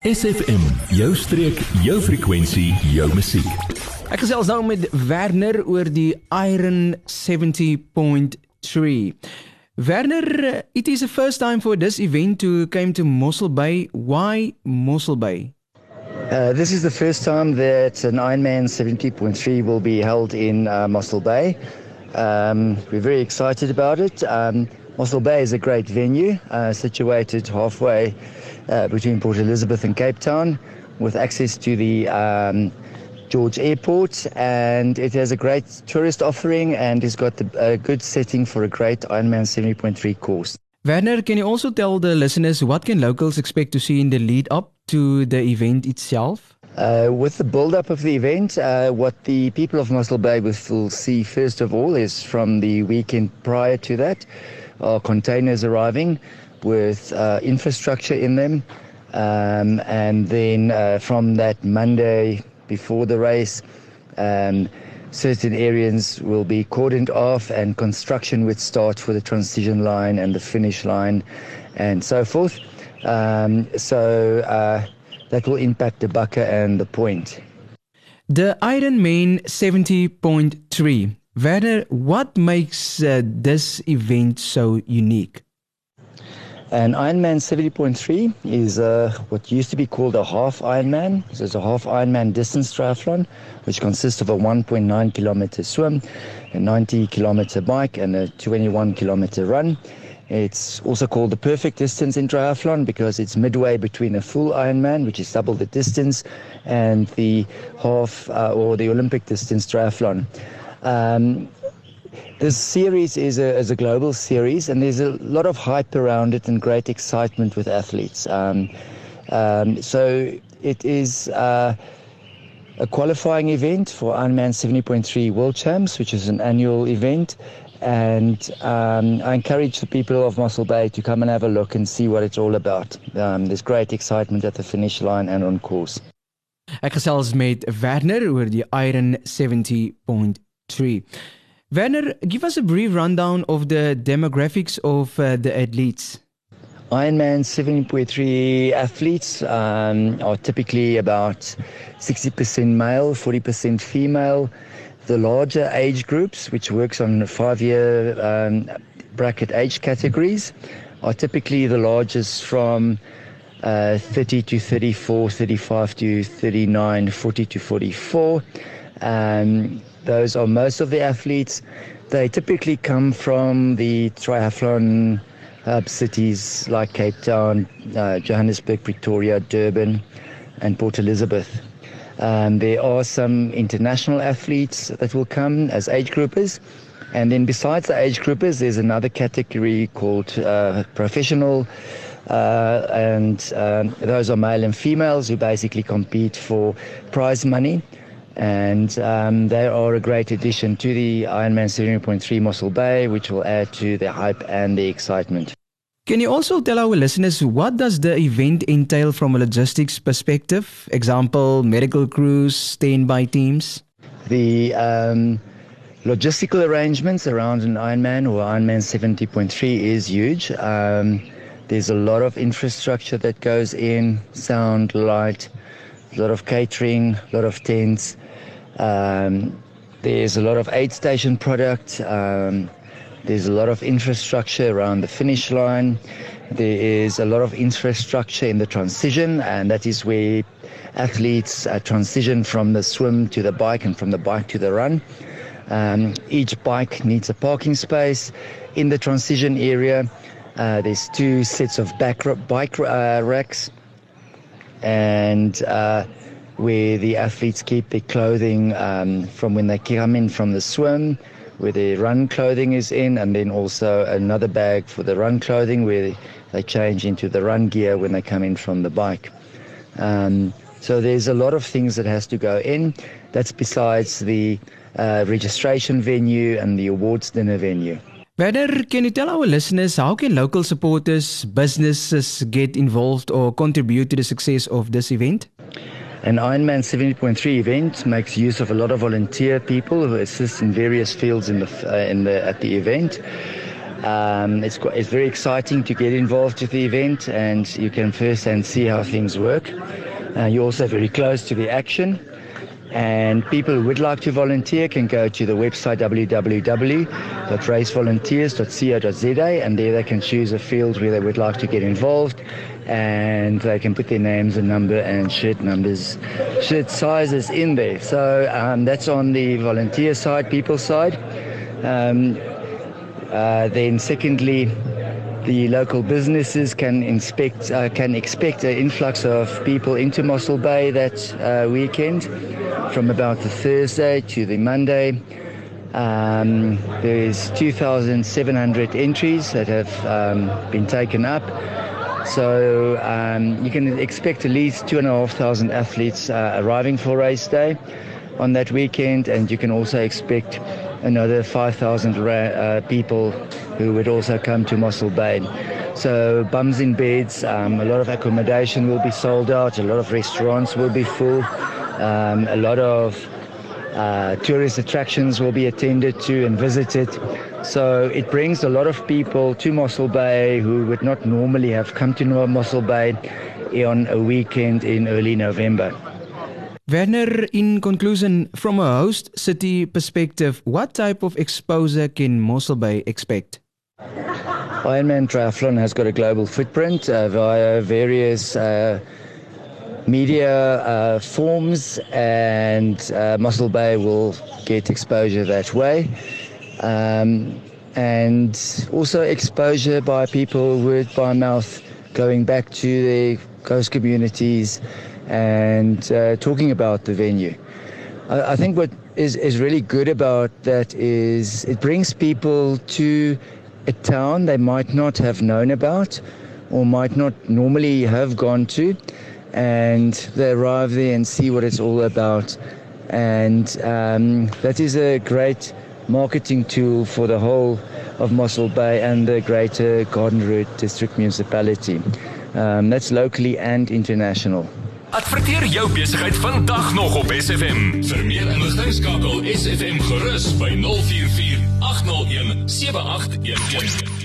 SFM, jou streek, jou frekwensie, jou musiek. Ek gesels nou met Werner oor die Iron 70.3. Werner, it is the first time for this event to came to Mossel Bay. Why Mossel Bay? Uh, this is the first time that an Ironman 70.3 will be held in uh, Mossel Bay. Um, we're very excited about it. Um, Mossel Bay is a great venue, uh, situated halfway uh, between Port Elizabeth and Cape Town, with access to the um, George Airport, and it has a great tourist offering and it's got a good setting for a great Ironman 70.3 course. Werner, can you also tell the listeners what can locals expect to see in the lead up to the event itself? Uh, with the build up of the event, uh, what the people of Mossel Bay will see first of all is from the weekend prior to that, are containers arriving with uh, infrastructure in them. Um, and then uh, from that Monday before the race, um, certain areas will be cordoned off and construction would start for the transition line and the finish line and so forth. Um, so uh, that will impact the Bakke and the point. The Ironman 70.3 Werner, what makes uh, this event so unique? An Ironman 70.3 is uh, what used to be called a half Ironman. So it's a half Ironman distance triathlon, which consists of a 1.9 kilometer swim, a 90 kilometer bike, and a 21 kilometer run. It's also called the perfect distance in triathlon because it's midway between a full Ironman, which is double the distance, and the half uh, or the Olympic distance triathlon. Um, this series is a, is a global series, and there's a lot of hype around it and great excitement with athletes. Um, um, so it is uh, a qualifying event for Ironman 70.3 World Champs, which is an annual event. And um, I encourage the people of Mossel Bay to come and have a look and see what it's all about. Um, there's great excitement at the finish line and on course. Ek gesels met Werner oor die Iron 70.3 three. Werner, give us a brief rundown of the demographics of uh, the athletes. Ironman 70.3 athletes um, are typically about 60% male, 40% female. The larger age groups, which works on five year um, bracket age categories, are typically the largest from uh, 30 to 34, 35 to 39, 40 to 44. Um, those are most of the athletes. They typically come from the triathlon hub cities like Cape Town, uh, Johannesburg, Pretoria, Durban, and Port Elizabeth. Um, there are some international athletes that will come as age groupers. And then besides the age groupers, there's another category called uh, professional. Uh, and um, those are male and females who basically compete for prize money and um, they are a great addition to the Ironman 70.3 Mossel Bay, which will add to the hype and the excitement. Can you also tell our listeners what does the event entail from a logistics perspective? Example, medical crews, standby teams? The um, logistical arrangements around an Ironman or Ironman 70.3 is huge. Um, there's a lot of infrastructure that goes in, sound, light, a lot of catering, a lot of tents. Um, there's a lot of aid station product. Um, there's a lot of infrastructure around the finish line. There is a lot of infrastructure in the transition, and that is where athletes uh, transition from the swim to the bike and from the bike to the run. Um, each bike needs a parking space. In the transition area, uh, there's two sets of back bike uh, racks, and uh, where the athletes keep their clothing um, from when they come in from the swim, where their run clothing is in, and then also another bag for the run clothing where they change into the run gear when they come in from the bike. Um, so there's a lot of things that has to go in. That's besides the uh, registration venue and the awards dinner venue. Werner, can you tell our listeners how can local supporters, businesses get involved or contribute to the success of this event? An Ironman 70.3 event makes use of a lot of volunteer people who assist in various fields in the, uh, in the, at the event. Um, it's quite, it's very exciting to get involved with the event, and you can first and see how things work. Uh, you're also very close to the action. And people who would like to volunteer can go to the website www.racevolunteers.co.za and there they can choose a field where they would like to get involved and they can put their names and number and shirt numbers, shirt sizes in there. So um, that's on the volunteer side, people side. Um, uh, then secondly, the local businesses can inspect uh, can expect an influx of people into Mossel Bay that uh, weekend from about the Thursday to the Monday. Um, there is 2,700 entries that have um, been taken up. So um, you can expect at least two and a half thousand athletes uh, arriving for race day on that weekend, and you can also expect another 5,000 uh, people who would also come to Mossel Bay. So bums in beds, um, a lot of accommodation will be sold out, a lot of restaurants will be full, um, a lot of uh, tourist attractions will be attended to and visited. So it brings a lot of people to Mossel Bay who would not normally have come to Mossel Bay on a weekend in early November. Werner, in conclusion, from a host city perspective, what type of exposure can Mossel Bay expect? Ironman Triathlon has got a global footprint uh, via various uh, media uh, forms, and uh, Mossel Bay will get exposure that way. Um, and also exposure by people word by mouth going back to their coast communities and uh, talking about the venue. I, I think what is, is really good about that is it brings people to a town they might not have known about or might not normally have gone to and they arrive there and see what it's all about and um, that is a great marketing tool for the whole of Mossel Bay and the greater Garden Route District Municipality. Um, that's locally and international. Adverteer jou besigheid vandag nog op SFM. Vir meer inligting skakel SFM gerus by 044 801 7811.